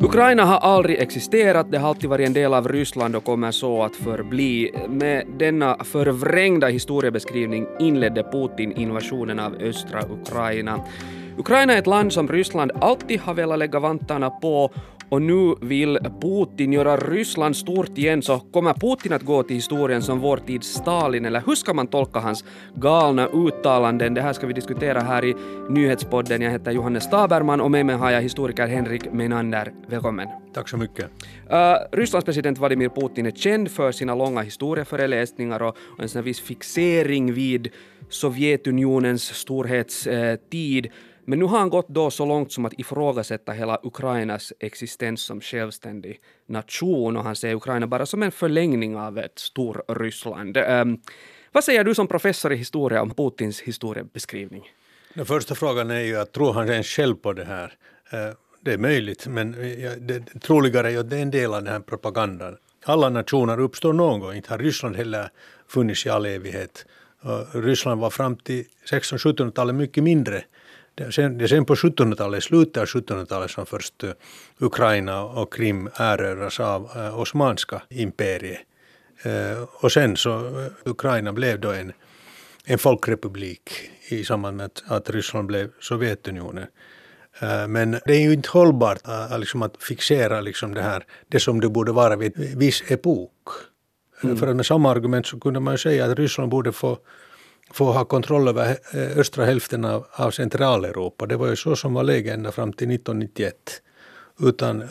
Ukraina har aldrig existerat, det har alltid varit en del av Ryssland och kommer så att förbli. Med denna förvrängda historiebeskrivning inledde Putin invasionen av östra Ukraina. Ukraina är ett land som Ryssland alltid har velat lägga vantarna på och nu vill Putin göra Ryssland stort igen, så kommer Putin att gå till historien som vår tids Stalin, eller hur ska man tolka hans galna uttalanden? Det här ska vi diskutera här i nyhetspodden. Jag heter Johannes Staberman och med mig har jag historiker Henrik Menander. Välkommen. Tack så mycket. Uh, Rysslands president Vladimir Putin är känd för sina långa historieföreläsningar och, och en sån viss fixering vid Sovjetunionens storhetstid. Uh, men nu har han gått då så långt som att ifrågasätta hela Ukrainas existens som självständig nation och han ser Ukraina bara som en förlängning av ett Storryssland. Um, vad säger du som professor i historia om Putins historiebeskrivning? Den första frågan är ju att tror han ens själv på det här? Ehm, det är möjligt, men eh, det troligare är att det är en del av den här propagandan. Alla nationer uppstår någon gång, inte har Ryssland heller funnits i all evighet. Ryssland var fram till 1600-1700-talet mycket mindre det sen, sen på 1700-talet, slutet av 1700-talet som först uh, Ukraina och Krim erövras av uh, Osmanska imperiet. Uh, och sen så Ukraina blev då en, en folkrepublik i samband med att, att Ryssland blev Sovjetunionen. Men det är ju inte hållbart liksom att fixera liksom det här, det som det borde vara vid en viss epok. Mm. För att med samma argument så kunde man ju säga att Ryssland borde få få ha kontroll över eh, östra hälften av, av Centraleuropa. Det var ju så som var läget ända fram till 1991. Utan eh,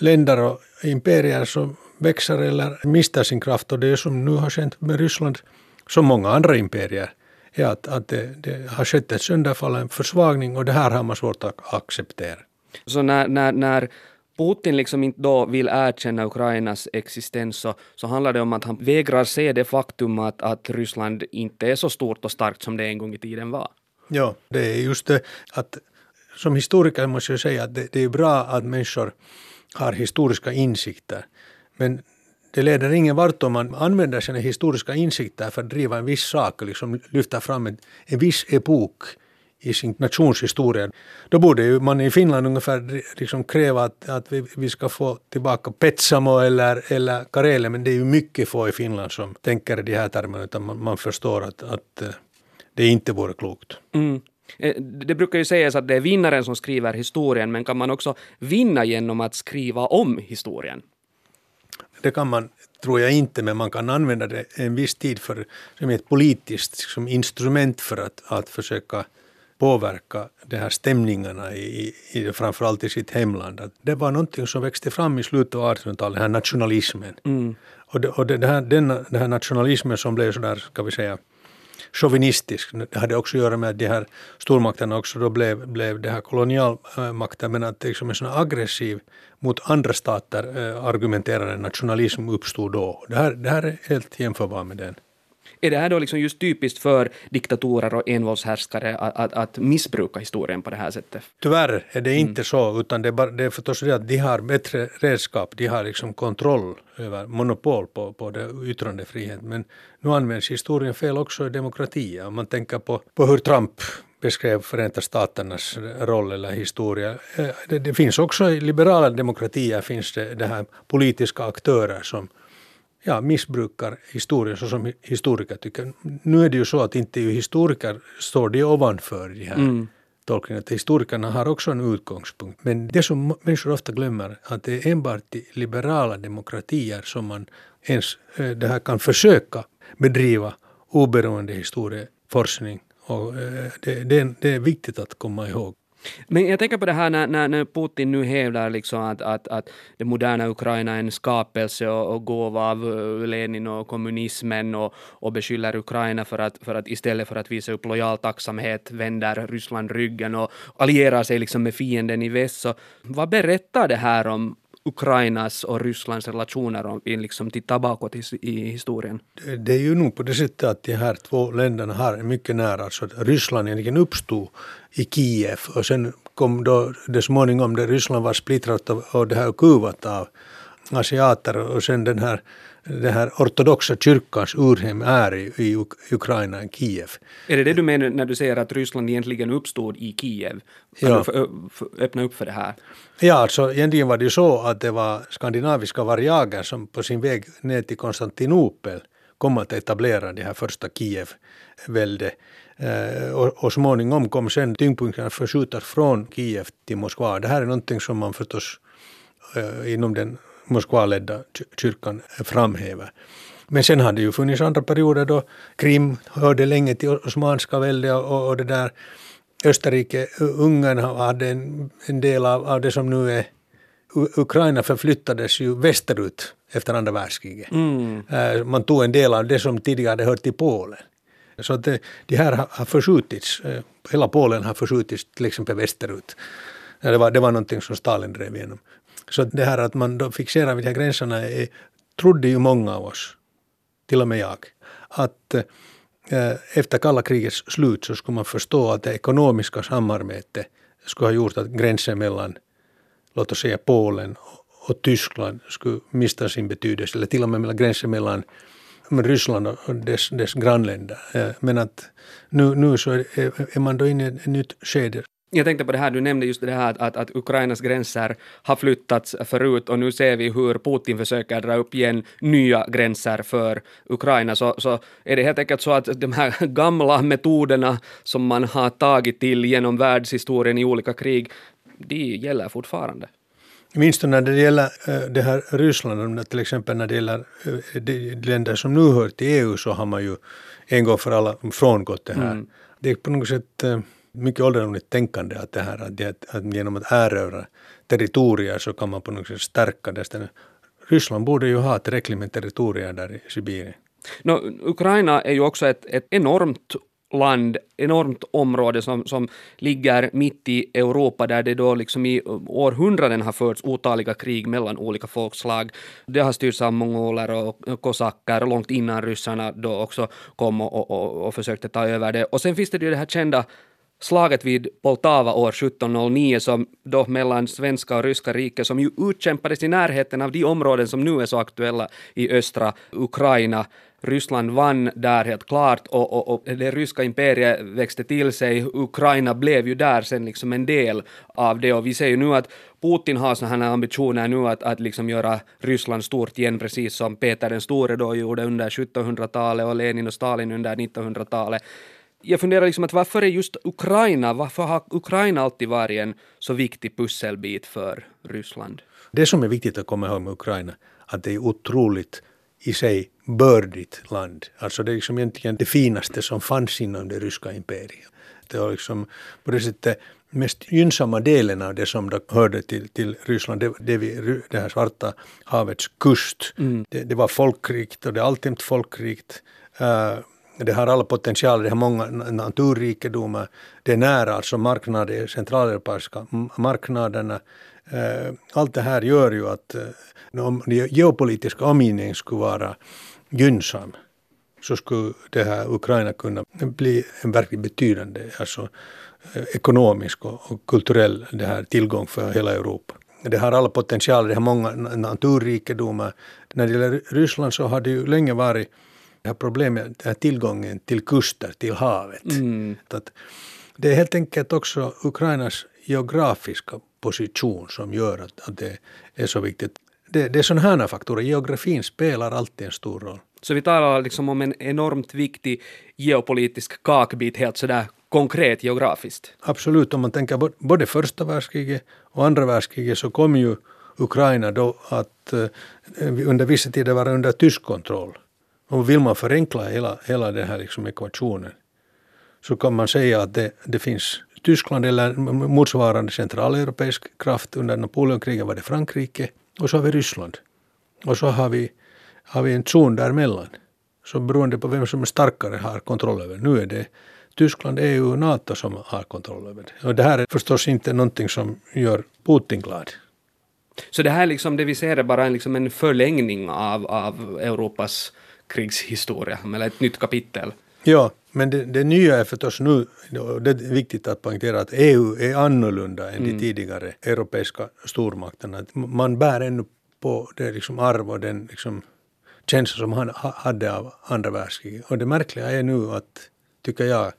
länder och imperier som växer eller mister sin kraft och det som nu har skett med Ryssland, som många andra imperier, är att, att det, det har skett ett sönderfall, en försvagning och det här har man svårt att acceptera. Så när, när, när Putin liksom inte då vill erkänna Ukrainas existens så, så handlar det om att han vägrar se det faktum att, att Ryssland inte är så stort och starkt som det en gång i tiden var. Ja, det är just det att som historiker måste jag säga att det, det är bra att människor har historiska insikter. Men det leder ingen vart om man använder sina historiska insikter för att driva en viss sak och liksom lyfta fram en, en viss epok i sin nationshistoria. Då borde ju man i Finland ungefär liksom kräva att, att vi, vi ska få tillbaka Petsamo eller, eller Karelen, men det är ju mycket få i Finland som tänker i de här termerna, utan man, man förstår att, att eh, det inte vore klokt. Mm. Eh, det brukar ju sägas att det är vinnaren som skriver historien, men kan man också vinna genom att skriva om historien? Det kan man, tror jag inte, men man kan använda det en viss tid för, som ett politiskt som instrument för att, att försöka påverka de här stämningarna i, i, framförallt i sitt hemland. Att det var någonting som växte fram i slutet av 1800-talet, den här nationalismen. Mm. Och, det, och det, här, den, den här nationalismen som blev sådär, ska vi säga, chauvinistisk. Det hade också att göra med att de här stormakterna också då blev, blev det här kolonialmakten, men att liksom en sån aggressiv mot andra stater äh, argumenterande nationalism uppstod då. Det här, det här är helt jämförbart med den. Är det här då liksom just typiskt för diktatorer och envåldshärskare att, att, att missbruka historien på det här sättet? Tyvärr är det inte mm. så, utan det är, bara, det är förstås det att de har bättre redskap, de har liksom kontroll över, monopol på, på det, yttrandefrihet. Men nu används historien fel också i demokratier. Om man tänker på, på hur Trump beskrev Förenta Staternas roll eller historia. Eh, det, det finns också i liberala demokratier finns det, det här politiska aktörer som ja, missbrukar historien så som historiker tycker. Nu är det ju så att inte ju historiker står de ovanför de här mm. tolkningarna. Historikerna har också en utgångspunkt. Men det som människor ofta glömmer att det är enbart i liberala demokratier som man ens eh, det här kan försöka bedriva oberoende historieforskning. Och eh, det, det, det är viktigt att komma ihåg. Men jag tänker på det här när, när, när Putin nu hävdar liksom att, att, att det moderna Ukraina är en skapelse och, och gåva av eh, Lenin och kommunismen och, och beskyller Ukraina för att, för att istället för att visa upp lojal tacksamhet vänder Ryssland ryggen och allierar sig liksom med fienden i väst. Så vad berättar det här om Ukrainas och Rysslands relationer om vi liksom tittar bakåt i, i historien? Det är ju nog på det sättet att de här två länderna har mycket nära. alltså Ryssland egentligen uppstod i Kiev och sen kom då det småningom, där Ryssland var splittrat och, och det här kuvat av asiater och sen den här den här ortodoxa kyrkans urhem är i, i Ukraina, i Kiev. Är det det du menar när du säger att Ryssland egentligen uppstod i Kiev? Kan ja. du öppna upp för det här? Ja, alltså egentligen var det ju så att det var skandinaviska varjager som på sin väg ner till Konstantinopel kom att etablera det här första Kiev-välde. Eh, och, och småningom kom sen tyngdpunkten att förskjutas från Kiev till Moskva. Det här är någonting som man förstås eh, inom den Moskvaledda kyrkan framhäver. Men sen hade det ju funnits andra perioder då Krim hörde länge till Osmanska väldet och, och det där Österrike, Ungern hade en, en del av, av det som nu är Ukraina förflyttades ju västerut efter andra världskriget. Mm. Eh, man tog en del av det som tidigare hört till Polen. Så det, det här har förskjutits, eh, hela Polen har förskjutits till exempel västerut. Det var, det var någonting som Stalin drev igenom. Så det här att man då fixerar vid de här gränserna är, trodde ju många av oss, till och med jag, att eh, efter kalla krigets slut så skulle man förstå att det ekonomiska samarbetet skulle ha gjort att gränsen mellan, låt oss säga Polen och Tyskland skulle mista sin betydelse, eller till och med mellan gränsen mellan Ryssland och dess, dess grannländer. Eh, men att nu, nu så är, är man då inne i ett nytt skede jag tänkte på det här, du nämnde just det här att, att, Ukrainas gränser har flyttats förut och nu ser vi hur Putin försöker dra upp igen nya gränser för Ukraina. Så, så är det helt enkelt så att de här gamla metoderna som man har tagit till genom världshistorien i olika krig, de gäller fortfarande. Minst när det gäller eh, det här Ryssland, till exempel när det gäller eh, de länder som nu hör till EU så har man ju en gång för alla frångått det här. Mm. Det är på något sätt eh, mycket ålderdomligt tänkande att det här att, det, att genom att erövra territorier så kan man på något sätt stärka det. Ryssland borde ju ha tillräckligt med territorier där i Sibirien. No, Ukraina är ju också ett, ett enormt land, enormt område som, som ligger mitt i Europa där det då liksom i århundraden har förts otaliga krig mellan olika folkslag. Det har styrts av mongoler och kosacker långt innan ryssarna då också kom och, och, och försökte ta över det. Och sen finns det ju det här kända slaget vid Poltava år 1709 som då mellan svenska och ryska riket som ju utkämpades i närheten av de områden som nu är så aktuella i östra Ukraina. Ryssland vann där helt klart och, och, och, det ryska imperiet växte till sig. Ukraina blev ju där sen liksom en del av det och vi ser ju nu att Putin har sådana här ambitioner nu att, att liksom göra Ryssland stort igen precis som Peter den store då gjorde under 1700-talet och Lenin och Stalin under 1900-talet jag funderar liksom att varför är just Ukraina, varför har Ukraina alltid varit en så viktig pusselbit för Ryssland? Det som är viktigt att komma ihåg med Ukraina, att det är otroligt i sig bördigt land. Alltså det är liksom egentligen det finaste som fanns inom det ryska imperiet. Det var liksom på det sättet mest gynnsamma delen av det som hörde till, till Ryssland, det, det, det här Svarta havets kust. Mm. Det, det, var folkrikt och det är alltid folkrikt. Uh, det har alla potentialer, det har många naturrikedomar, det är nära alltså marknader, centraleuropeiska marknaderna. Eh, allt det här gör ju att eh, om den geopolitiska omgivningen skulle vara gynnsam så skulle det här Ukraina kunna bli en verkligt betydande alltså, eh, ekonomisk och kulturell det här tillgång för hela Europa. Det har alla potentialer, det har många naturrikedomar. När det gäller Ryssland så har det ju länge varit det här problemet är tillgången till kuster, till havet. Mm. Att det är helt enkelt också Ukrainas geografiska position som gör att, att det är så viktigt. Det, det är sådana här faktorer, geografin spelar alltid en stor roll. Så vi talar liksom om en enormt viktig geopolitisk kakbit helt sådär konkret geografiskt? Absolut, om man tänker både första världskriget och andra världskriget så kom ju Ukraina då att eh, under vissa tider vara under tysk kontroll. Och vill man förenkla hela, hela den här liksom ekvationen så kan man säga att det, det finns Tyskland eller motsvarande centraleuropeisk kraft. Under Napoleonkriget var det Frankrike och så har vi Ryssland. Och så har vi, har vi en zon däremellan. Så beroende på vem som är starkare har kontroll över. Nu är det Tyskland, EU och NATO som har kontroll över det. Och det här är förstås inte någonting som gör Putin glad. Så det här liksom, det vi ser är bara en, liksom en förlängning av, av Europas krigshistoria, eller ett nytt kapitel. Ja, men det, det nya är förstås nu, det är viktigt att poängtera att EU är annorlunda än mm. de tidigare europeiska stormakterna. Man bär ännu på det liksom arv och den, liksom, känsla som han hade av andra världskriget. Och det märkliga är nu att, tycker jag,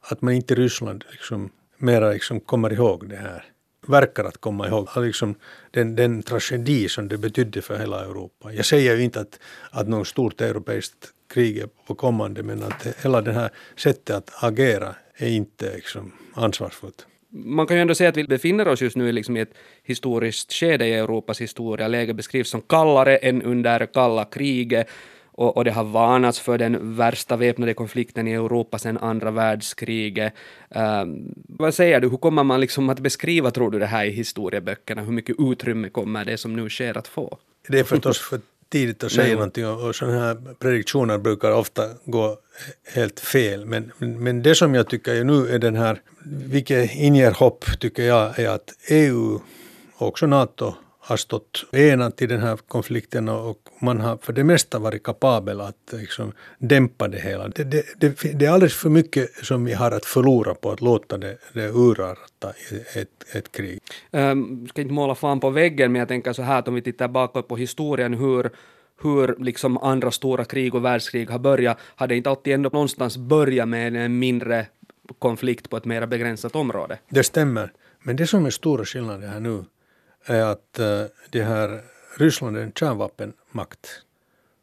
att man inte i Ryssland liksom mera liksom kommer ihåg det här. Verkar att komma ihåg liksom den, den tragedi som det betydde för hela Europa. Jag säger ju inte att, att något stort europeiskt krig är på kommande men att hela det här sättet att agera är inte liksom ansvarsfullt man kan ju ändå säga att vi befinner oss just nu liksom i ett historiskt skede i Europas historia. Läget beskrivs som kallare än under kalla kriget och, och det har varnats för den värsta väpnade konflikten i Europa sedan andra världskriget. Um, vad säger du, hur kommer man liksom att beskriva, tror du, det här i historieböckerna? Hur mycket utrymme kommer det som nu sker att få? Det är förstås för tidigt att säga Nej. någonting och, och sådana här prediktioner brukar ofta gå helt fel. Men, men det som jag tycker nu är den här, vilket inger hopp tycker jag är att EU och också NATO har stått enat i den här konflikten och man har för det mesta varit kapabel att liksom dämpa det hela. Det, det, det, det, är alldeles för mycket som vi har att förlora på att låta det, det urarta ett, ett krig. Um, ska inte måla fan på väggen men jag tänker så här att om vi tittar bakåt på historien hur hur liksom andra stora krig och världskrig har börjat, har det inte alltid ändå någonstans börjat med en mindre konflikt på ett mer begränsat område? Det stämmer. Men det som är stora skillnaden här nu är att eh, det här Ryssland är en kärnvapenmakt.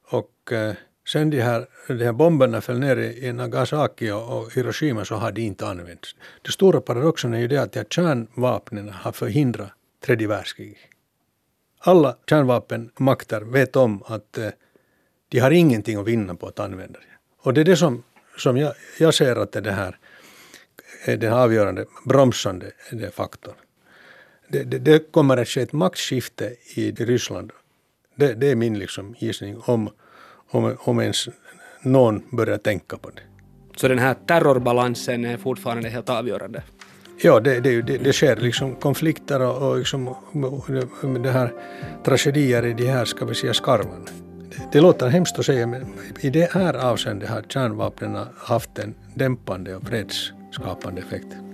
Och eh, sen de här, de här bomberna föll ner i Nagasaki och Hiroshima så har de inte använts. Den stora paradoxen är ju det att de här kärnvapnen har förhindrat tredje världskriget. Alla kärnvapenmakter vet om att eh, de har ingenting att vinna på att använda det. Och det är det som, som jag, jag ser att det är den avgörande bromsande faktorn det, det, det, kommer att ske ett maktskifte i Ryssland. Det, det är min liksom gissning om, om, om ens någon börjar tänka på det. Så den här terrorbalansen är fortfarande helt avgörande? Ja, det, det, det, det sker liksom konflikter och, och liksom, det här tragedier i de här, ska vi säga, skarvarna. Det, låter hemskt att säga, men i det här avseendet har kärnvapnen haft en dämpande och fredsskapande effekt.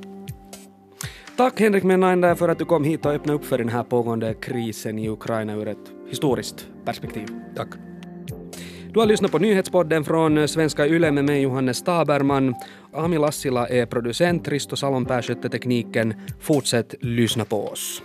Tack Henrik Menander för att du kom hit och öppnade upp för den här pågående krisen i Ukraina ur ett historiskt perspektiv. Tack. Du har lyssnat på nyhetspodden från Svenska Yle med mig Johannes Taberman. Ami Lassila är producent, Risto Salonpää skötte tekniken. Fortsätt lyssna på oss.